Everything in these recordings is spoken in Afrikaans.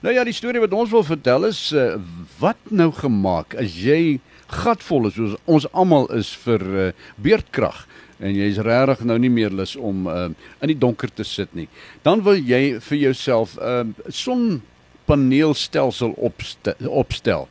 Nou ja, die storie wat ons wil vertel is uh, wat nou gemaak as jy gatvol is soos ons almal is vir uh, beerdkrag en jy's regtig nou nie meer lus om uh, in die donker te sit nie. Dan wil jy vir jouself 'n uh, sonpaneelstelsel opstel, opstel.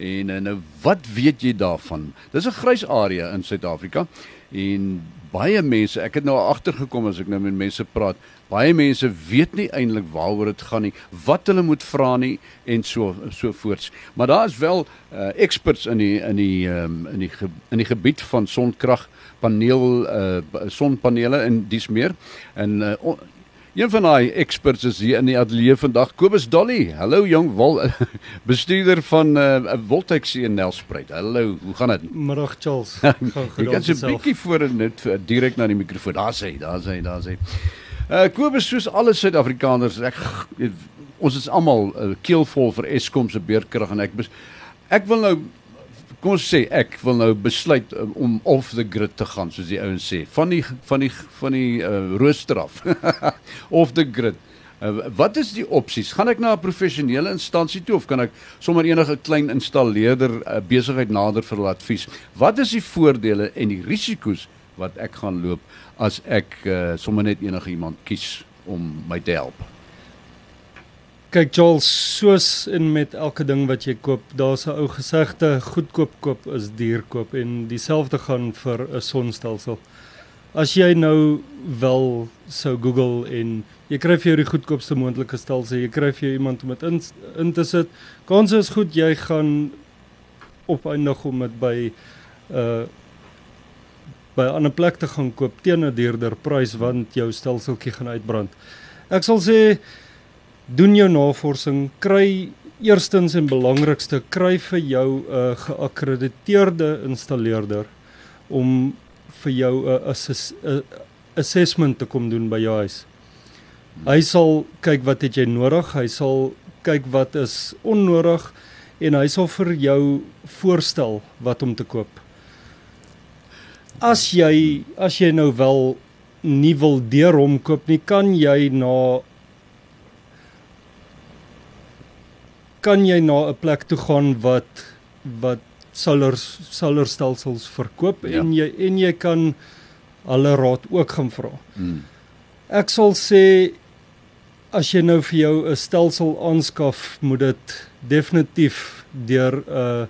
En uh, nou wat weet jy daarvan? Dis 'n grys area in Suid-Afrika en baie mense, ek het nou agtergekom as ek nou met mense praat, baie mense weet nie eintlik waaroor dit gaan nie, wat hulle moet vra nie en so so voorts. Maar daar is wel uh, experts in die in die um, in die ge, in die gebied van sonkrag paneel uh, sonpanele en dis meer. En uh, on, Een van daai experts is hier in die ateljee vandag, Kobus Dolly. Hallo jong wol bestuurder van uh, Voltex in Nelspruit. Hallo, hoe gaan dit? Middag Charles. Jy kan so 'n bietjie voor net direk na die mikrofoon. Daar sê, daar sê, daar sê. Uh Kobus soos alle Suid-Afrikaners, ek ons is almal uh, keelvol vir Eskom se beerdkrag en ek ek wil nou kom ons sê ek wil nou besluit um, om off the grid te gaan soos die ouens sê van die van die van die uh, rooster af. Off the grid. Uh, wat is die opsies gaan ek na 'n professionele instansie toe of kan ek sommer enige klein installeerder uh, besigheid nader vir advies? Wat is die voordele en die risiko's wat ek gaan loop as ek uh, sommer net enige iemand kies om my te help. Kyk Charles, soos in met elke ding wat jy koop, daar's 'n ou gesegde, goedkoop koop is duur koop en dieselfde gaan vir 'n sonstelsel. As jy nou wel sou Google en jy kry vir jou die goedkoopste moontlike stelsel, jy kry vir jou iemand om dit in, in te sit, kans is goed jy gaan opeindig om dit by 'n uh, by 'n ander plek te gaan koop teen 'n duurder prys want jou stelseltjie gaan uitbrand. Ek sal sê doen jou navorsing, kry eerstens en belangrikste kry vir jou 'n uh, geakkrediteerde installeerder om vir jou 'n uh, assess, uh, assessment te kom doen by jou huis. Hy sal kyk wat het jy nodig, hy sal kyk wat is onnodig en hy sal vir jou voorstel wat om te koop as jy as jy nou wel nie wil deur hom koop nie, kan jy na kan jy na 'n plek toe gaan wat wat solar solar stelsels verkoop ja. en jy en jy kan hulle raad ook gaan vra. Hmm. Ek sal sê as jy nou vir jou 'n stelsel aanskaf, moet dit definitief deur 'n uh,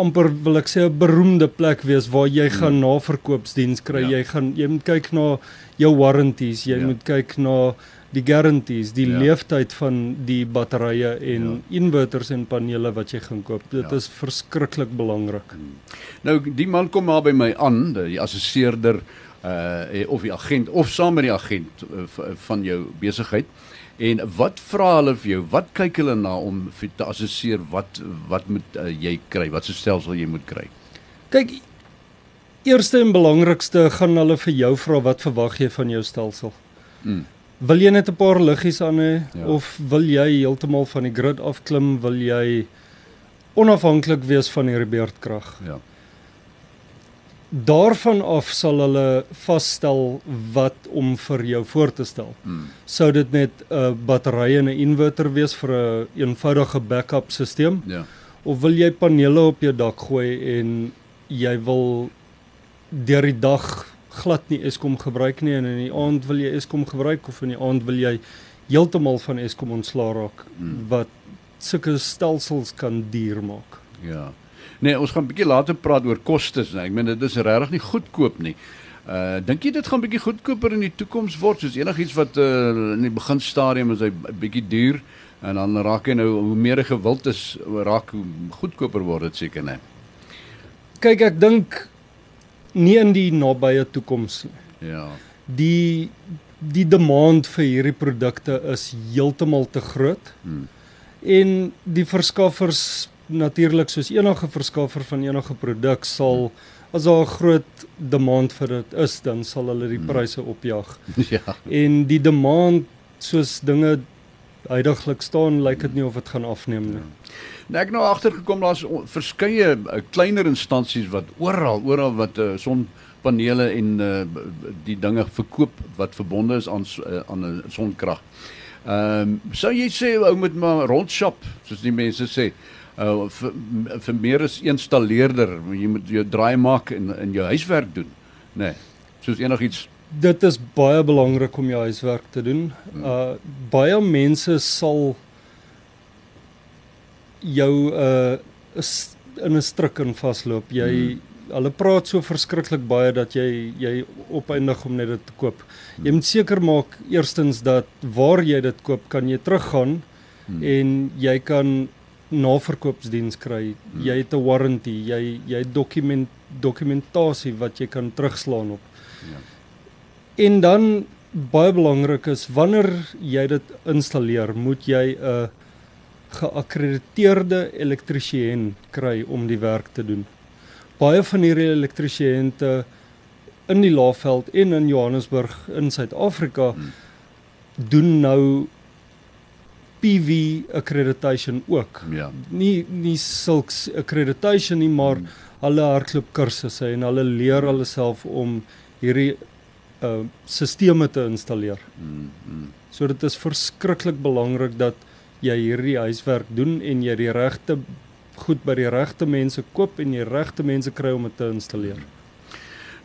amper wil ek sê 'n beroemde plek wees waar jy hmm. gaan naverkoopsdiens kry. Ja. Jy gaan jy moet kyk na jou warranties, jy ja. moet kyk na die guarantees, die ja. leeftyd van die batterye en ja. inverters en panele wat jy gaan koop. Dit ja. is verskriklik belangrik. Hmm. Nou die man kom maar by my aan, die assesseerder uh of die agent of saam met die agent uh, van jou besigheid. En wat vra hulle vir jou? Wat kyk hulle na om te assesseer wat wat moet uh, jy kry? Wat so stelsel jy moet kry? Kyk, eerste en belangrikste gaan hulle vir jou vra wat verwag jy van jou stelsel? Mm. Wil jy net 'n paar liggies aan hê ja. of wil jy heeltemal van die grid afklim? Wil jy onafhanklik wees van die beurtkrag? Ja daarvan af sal hulle vasstel wat om vir jou voor te stel. Hmm. Sou dit net 'n uh, battery en 'n inverter wees vir 'n een eenvoudige backup stelsel? Ja. Of wil jy panele op jou dak gooi en jy wil deur die dag glad nie Eskom gebruik nie en in die aand wil jy Eskom gebruik of in die aand wil jy heeltemal van Eskom ontslaa raak hmm. wat sulke stelsels kan duur maak. Ja. Nee, ons gaan 'n bietjie later praat oor kostes, nee. Ek meen dit is regtig nie goedkoop nie. Uh dink jy dit gaan bietjie goedkoper in die toekoms word soos enigiets wat uh in die begin stadium is hy bietjie duur en dan raak hy nou hoe meer gewild is raak hoe goedkoper word dit seker net. Kyk ek dink nie in die nabye toekoms nie. Ja. Die die demand vir hierdie produkte is heeltemal te groot. Hmm. En die verskaffers natuurlik soos enige verskaffer van enige produk sal as daar 'n groot demand vir dit is, dan sal hulle die hmm. pryse opjaag. Ja. En die demand soos dinge heidaglik staan, lyk dit nie of dit gaan afneem nie. Ja. Nou ek nou agtergekom daar's verskeie uh, kleiner instansies wat oral, oral wat uh, sonpanele en uh, die dinge verkoop wat verbonde is aan uh, aan 'n sonkrag. Ehm um, sou jy sê ou moet maar rondshop soos die mense sê uh vir, vir meer as een installeerder, jy moet jou draai maak en in jou huiswerk doen, nê. Nee, soos enigiets dit is baie belangrik om jou huiswerk te doen. Uh baie mense sal jou uh in 'n struik in vasloop. Jy hmm. hulle praat so verskriklik baie dat jy jy opeindig om net dit te koop. Jy moet seker maak eerstens dat waar jy dit koop, kan jy teruggaan hmm. en jy kan naverkoopsdiens kry. Hmm. Jy het 'n warranty, jy jy dokument dokumentasie wat jy kan terugslaan op. Ja. En dan baie belangrik is wanneer jy dit installeer, moet jy 'n geakkrediteerde elektriesien kry om die werk te doen. Baie van hierdie elektriesiënte in die Laagveld en in Johannesburg in Suid-Afrika hmm. doen nou PV accreditation ook. Ja. Nie nie sulks accreditation nie, maar hmm. hulle hardloop kursusse en hulle leer hulle self om hierdie uh sisteme te installeer. Mm, mm. So dit is verskriklik belangrik dat jy hierdie huiswerk doen en jy die regte goed by die regte mense koop en die regte mense kry om dit te installeer.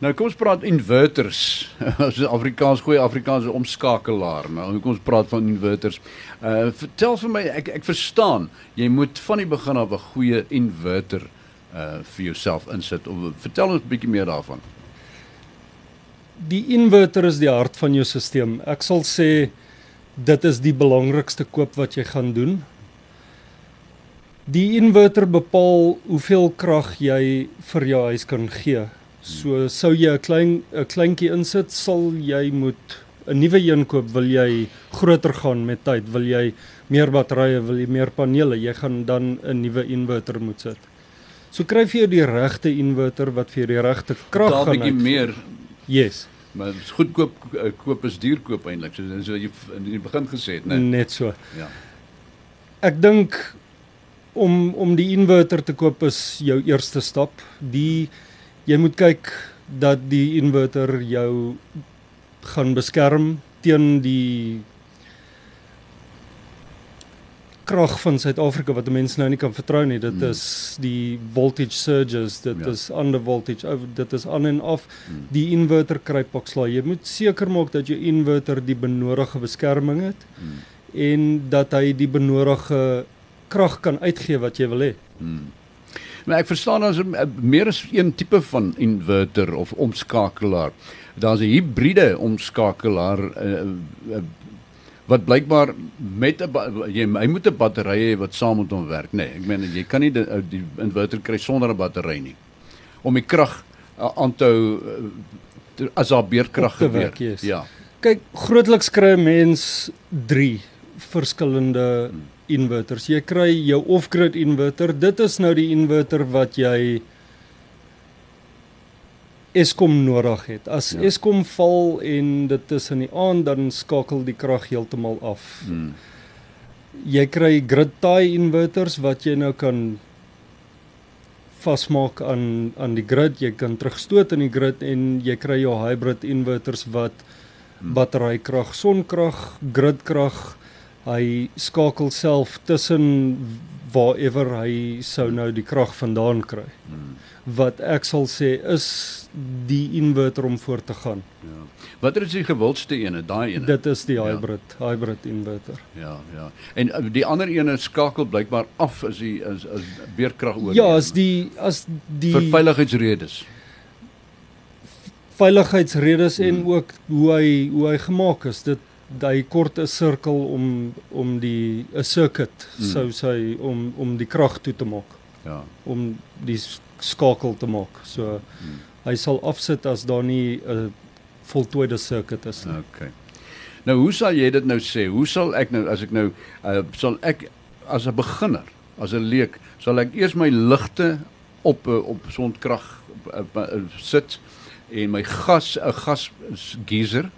Nou kom ons praat inverters. As Afrikaans goeie Afrikaanse omskakelaar, maar kom ons praat van inverters. Uh vertel vir my ek ek verstaan, jy moet van die begin af 'n goeie inverter uh vir jouself insit. Of vertel ons 'n bietjie meer daarvan die inverter is die hart van jou stelsel. Ek sal sê dit is die belangrikste koop wat jy gaan doen. Die inverter bepaal hoeveel krag jy vir jou huis kan gee. So sou jy 'n klein 'n kleintjie insit, sal jy moet 'n nuwe een koop, wil jy groter gaan met tyd, wil jy meer batterye, wil jy meer panele, jy gaan dan 'n nuwe inverter moet sit. So kry jy die regte inverter wat vir die regte krag gaan. Daar 'n bietjie meer Yes. Maar goedkoop eh, koop is duur koop eintlik. So so jy in die begin gesê het, né? Nee. Net so. Ja. Ek dink om om die inverter te koop is jou eerste stap. Die jy moet kyk dat die inverter jou gaan beskerm teen die krag van Suid-Afrika wat mense nou nie kan vertrou nie. Dit mm. is die voltage surges, dit ja. is under voltage, dit is aan en af. Mm. Die inverter kry pakslaai. Jy moet seker maak dat jou inverter die benodigde beskerming het mm. en dat hy die benodigde krag kan uitgee wat jy wil hê. Mm. Maar ek verstaan as meer as een tipe van inverter of omskakelaar. Daar's 'n hibriede omskakelaar uh, uh, wat blykbaar met 'n jy hy moet 'n battery hê wat saam met hom werk. Nê nee, ek meen jy kan nie die, die inverter kry sonder 'n battery nie. Om die krag uh, aan te hou uh, as daar beerkrag gebeur. ja. Kyk grootliks kry mens 3 verskillende inverters jy kry jou off-grid inverter dit is nou die inverter wat jy Eskom nodig het. As ja. Eskom val en dit is in die aand dan skakel die krag heeltemal af. Hmm. Jy kry grid tie inverters wat jy nou kan vasmaak aan aan die grid. Jy kan terugstoot in die grid en jy kry jou hybrid inverters wat hmm. batterykrag, sonkrag, gridkrag, hy skakel self tussen waarever hy sou nou die krag vandaan kry. Hmm. Wat ek sal sê is die inverter om voort te gaan. Ja. Watter is die gewildste ene, daai ene? Dit is die ja. hybrid, ja. hybrid inverter. Ja, ja. En uh, die ander ene skakel blykbaar af as die as as beerkrag oor. Ja, as die as die vir veiligheidsredes. Veiligheidsredes hmm. en ook hoe hy hoe hy gemaak is. Dit hy kort 'n sirkel om om die 'n circuit hmm. sou sy om om die krag toe te maak. Ja. Om die skakel te maak. So hmm hy sal afsit as daar nie 'n voltooide circuit is nie. Okay. Nou hoe sal jy dit nou sê? Hoe sal ek nou as ek nou uh, sal ek as 'n beginner, as 'n leek, sal ek eers my ligte op uh, op sonkrag uh, sit en my gas 'n gas geyser,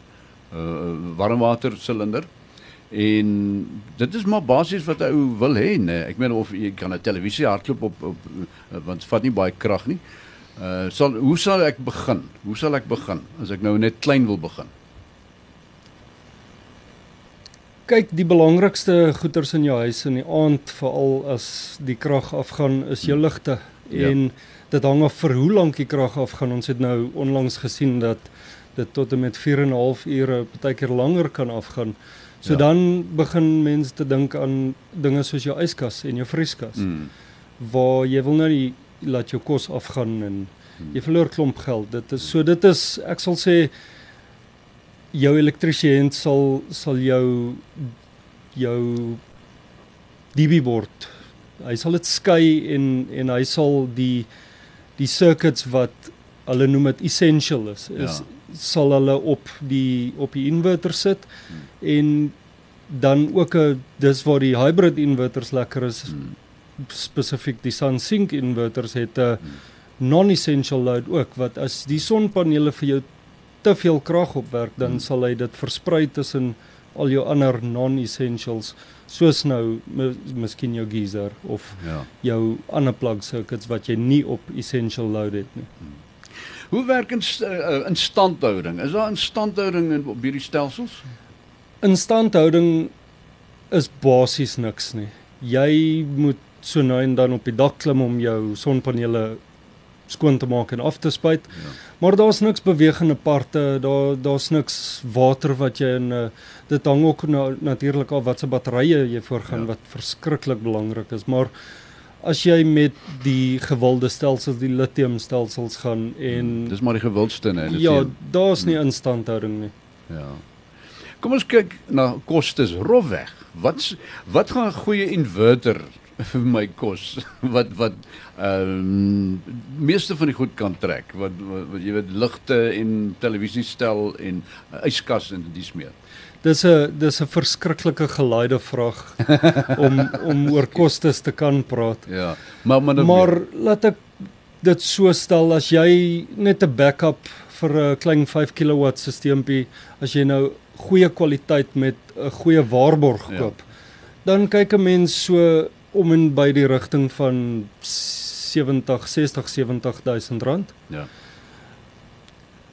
uh, warmwater silinder en dit is maar basies wat ou wil hê, nee. Ek meen of jy kan 'n televisie hardloop op, op want dit vat nie baie krag nie. Uh sal hoe sal ek begin? Hoe sal ek begin as ek nou net klein wil begin? kyk, die belangrikste goeders in jou huis in die aand, veral as die krag afgaan, is jou ligte. Ja. En dit hang af vir hoe lank die krag afgaan. Ons het nou onlangs gesien dat dit tot en met 4 en 'n half ure, partykeer langer kan afgaan. So Ja. dan begin mense te dink aan dinge soos jou yskas en jou vrieskas mm. Mm. waar jy wil nou nie laat jou kos afgaan en Hmm. jy verloor klomp geld. Dit is so dit is ek sal sê jou elektriesiënt sal sal jou jou DB bord hy sal dit skei en en hy sal die die circuits wat hulle noem dit essential is is Ja. Sal hulle op die op die inverter sit Hmm. en dan ook 'n dis waar die hybrid inverters lekker is spesifiek die SunSync inverters het 'n Hmm. non-essential load ook wat as die sonpanele vir jou te veel krag opwerk dan Hmm. sal hy dit versprei tussen al jou ander non-essentials soos nou mi- miskien jou geyser of Ja. jou ander plug circuits wat jy nie op essential load het nie. Hoe werk in uh, instandhouding? Is daar instandhouding in op hierdie stelsels? Instandhouding is basies niks nie. Jy moet so nou en dan op die dak klim om jou sonpanele skoon te maak en af te spuit. Ja. Maar daar's niks bewegende parte, daar daar's niks water wat jy in 'n dit hang ook nou natuurlik af wat se batterye jy voorgaan Ja. wat verskriklik belangrik is, maar as jy met die gewilde stelsels, die lithiumstelsels gaan en Dis maar die gewildste dis ja, daar's nie instandhouding nie. Ja. Kom ons kyk na kostes rofweg. Wat wat gaan 'n goeie inverter vir my kos? Wat wat ehm um, meeste van die goed kan trek. Wat, wat, wat jy weet ligte en televisiestel en uh, yskas en dis meer. Dis 'n dis 'n verskriklike gelaaide vraag om om oor kostes te kan praat. Ja. Maar maar, Maar laat ek dit so stel as jy net 'n backup vir 'n klein 5 kW stelselsieempie, as jy nou goeie kwaliteit met 'n goeie waarborg Ja. koop, dan kyk 'n mens so om en by die rigting van 70, 60, 70000 rand. Ja.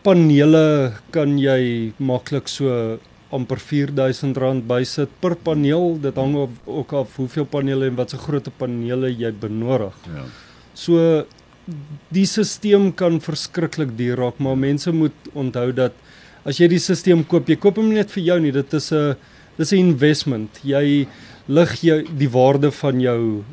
Panele kan jy maklik so amper 4000 rand bysit per paneel. Dit hang of, ook af hoeveel panele en wat se grootte panele jy benodig. Ja. So die stelsel kan verskriklik duur raak, maar mense moet onthou dat as jy die stelsel koop, jy koop hom nie net vir jou nie, dit is 'n dis 'n investment. Jy lig jou die waarde van jou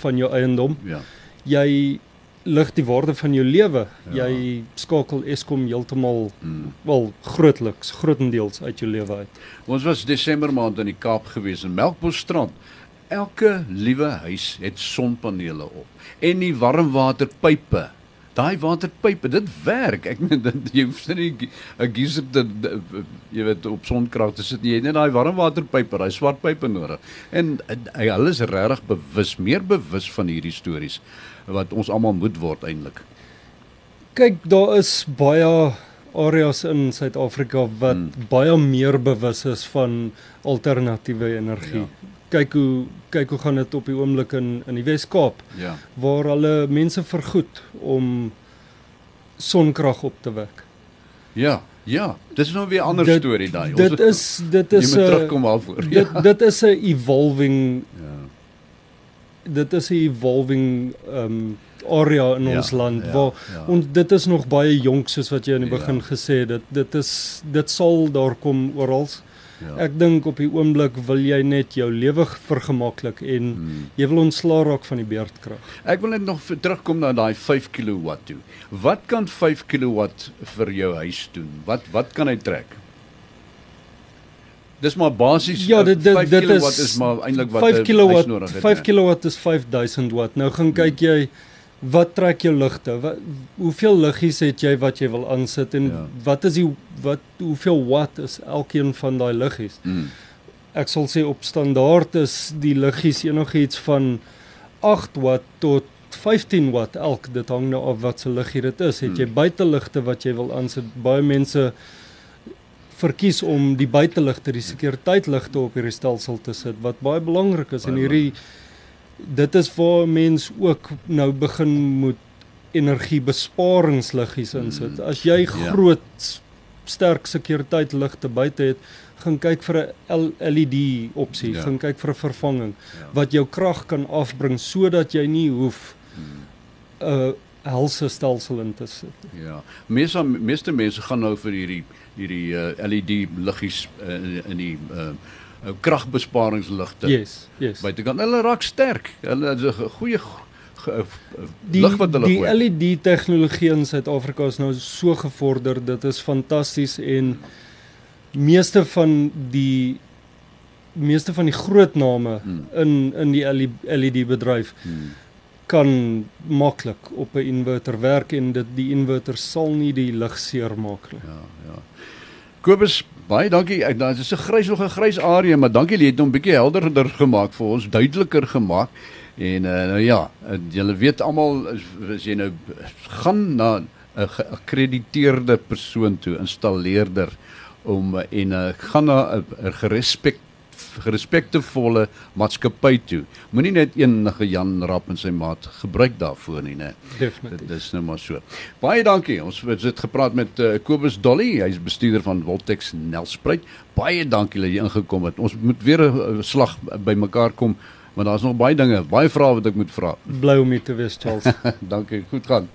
van jou eiendom. Ja. Jy lig die waarde van jou lewe. Ja. Jy skakel Eskom heeltemal Mm. wel grootliks, grootendeels uit jou lewe uit. Ons was Desember maand in die Kaap gewees in Melkbosstrand. Elke liewe huis het sonpanele op en die warmwaterpype. Daai waterpype, dit werk. Ek meen dit jy hoef nie 'n geyser te jy weet op sonkrag te sit nie. Jy het net daai warmwaterpype, daai swart pype nodig. En hulle is regtig bewus, meer bewus van hierdie stories wat ons almal moet word eintlik. Kyk, daar is baie areas in Suid-Afrika wat hmm. baie meer bewus is van alternatiewe energie. Ja. Ja. Kyk hoe kyk hoe gaan dit op die oomblik in in die Wes-Kaap Ja. waar hulle mense vergoed om sonkrag op te wek. Ja, ja. Dis nou weer 'n ander Dit- storie daai. Ons- Dit is dit is 'n terugkom daarvoor. dit dit is 'n evolving Ja. dit is 'n evolving um area in Ja, ons land ja, waar ja. ons dit is nog baie jonk soos wat jy in die Ja. begin gesê het. Dit dit is dit sal daar kom oral. Ja. Ek dink op die oomblik wil jy net jou lewe vergemaklik en Hmm. jy wil ontslaa raak van die beerdkrag. Ek wil net nog vir- terugkom na daai 5 kW toe. Wat kan 5 kW vir jou huis doen? Wat wat kan hy trek? Dis maar basies Ja, dit dit 5 dit kW is is maar eintlik wat 5 'n kW nodig het. 5 né? kW is 5000 watt. Nou gaan kyk jy wat trek jou ligte? Wat hoeveel liggies het jy wat jy wil aansit en Ja. wat is die wat hoeveel watt is elkeen van daai liggies? Hmm. Ek sal sê op standaard is die liggies enigiets van 8 watt tot 15 watt elk. Dit hang nou af wat se liggie dit is. Het jy Hmm. buiteligte wat jy wil aansit? Baie mense verkies om die buiteligte, die sekuriteiligte op hierdie stelsel te sit wat baie belangrik is en Baie hierdie dit is waar mens ook nou begin moet energiebesparingsliggies insit. Hmm. As jy Ja. groot sterk sekuriteit ligte buite het, gaan kyk vir 'n LED opsie, Ja. ja. gaan kyk vir 'n vervanging Ja. ja. wat jou krag kan afbring sodat jy nie hoef 'n Hmm. uh, helse stelsel in te sit. Ja. Meeste meeste mense gaan nou vir hierdie hierdie uh, LED liggies uh, in die uh, uh, kragbesparingsligte. Yes, yes. Buitekant hulle raak sterk. Hulle is 'n goeie die lig wat hulle die gooi. LED tegnologie in Suid-Afrika is nou so gevorder, dit is fantasties en meeste van die meeste van die groot name Hmm. in in die LED bedryf Hmm. kan maklik op 'n inverter werk en dit die inverter sal nie die lig seermaak nie. Ja, ja. Kobus, baie dankie. Ek dit is 'n grys nog 'n grys area, maar dankie jy het hom 'n bietjie helderder gemaak vir ons, duideliker gemaak. En uh, nou ja, uh, julle weet almal as, as jy nou gaan na 'n geakkrediteerde persoon toe, installeerder om uh, en uh, gaan na 'n uh, gerespek gerespektevolle maatskappy toe. Moenie net enige Jan Rap en sy maat gebruik daarvoor nie, né? Definitief. Dit is nou maar so. Baie dankie. Ons het dit gepraat met uh, Kobus Dolly, hy's bestuurder van Voltex Nelspruit. Baie dankie dat jy ingekom het. Ons moet weer 'n uh, slag by mekaar kom, want daar's nog baie dinge, baie vrae wat ek moet vra. Bly om hier te wees Charles. dankie. Goed gaan.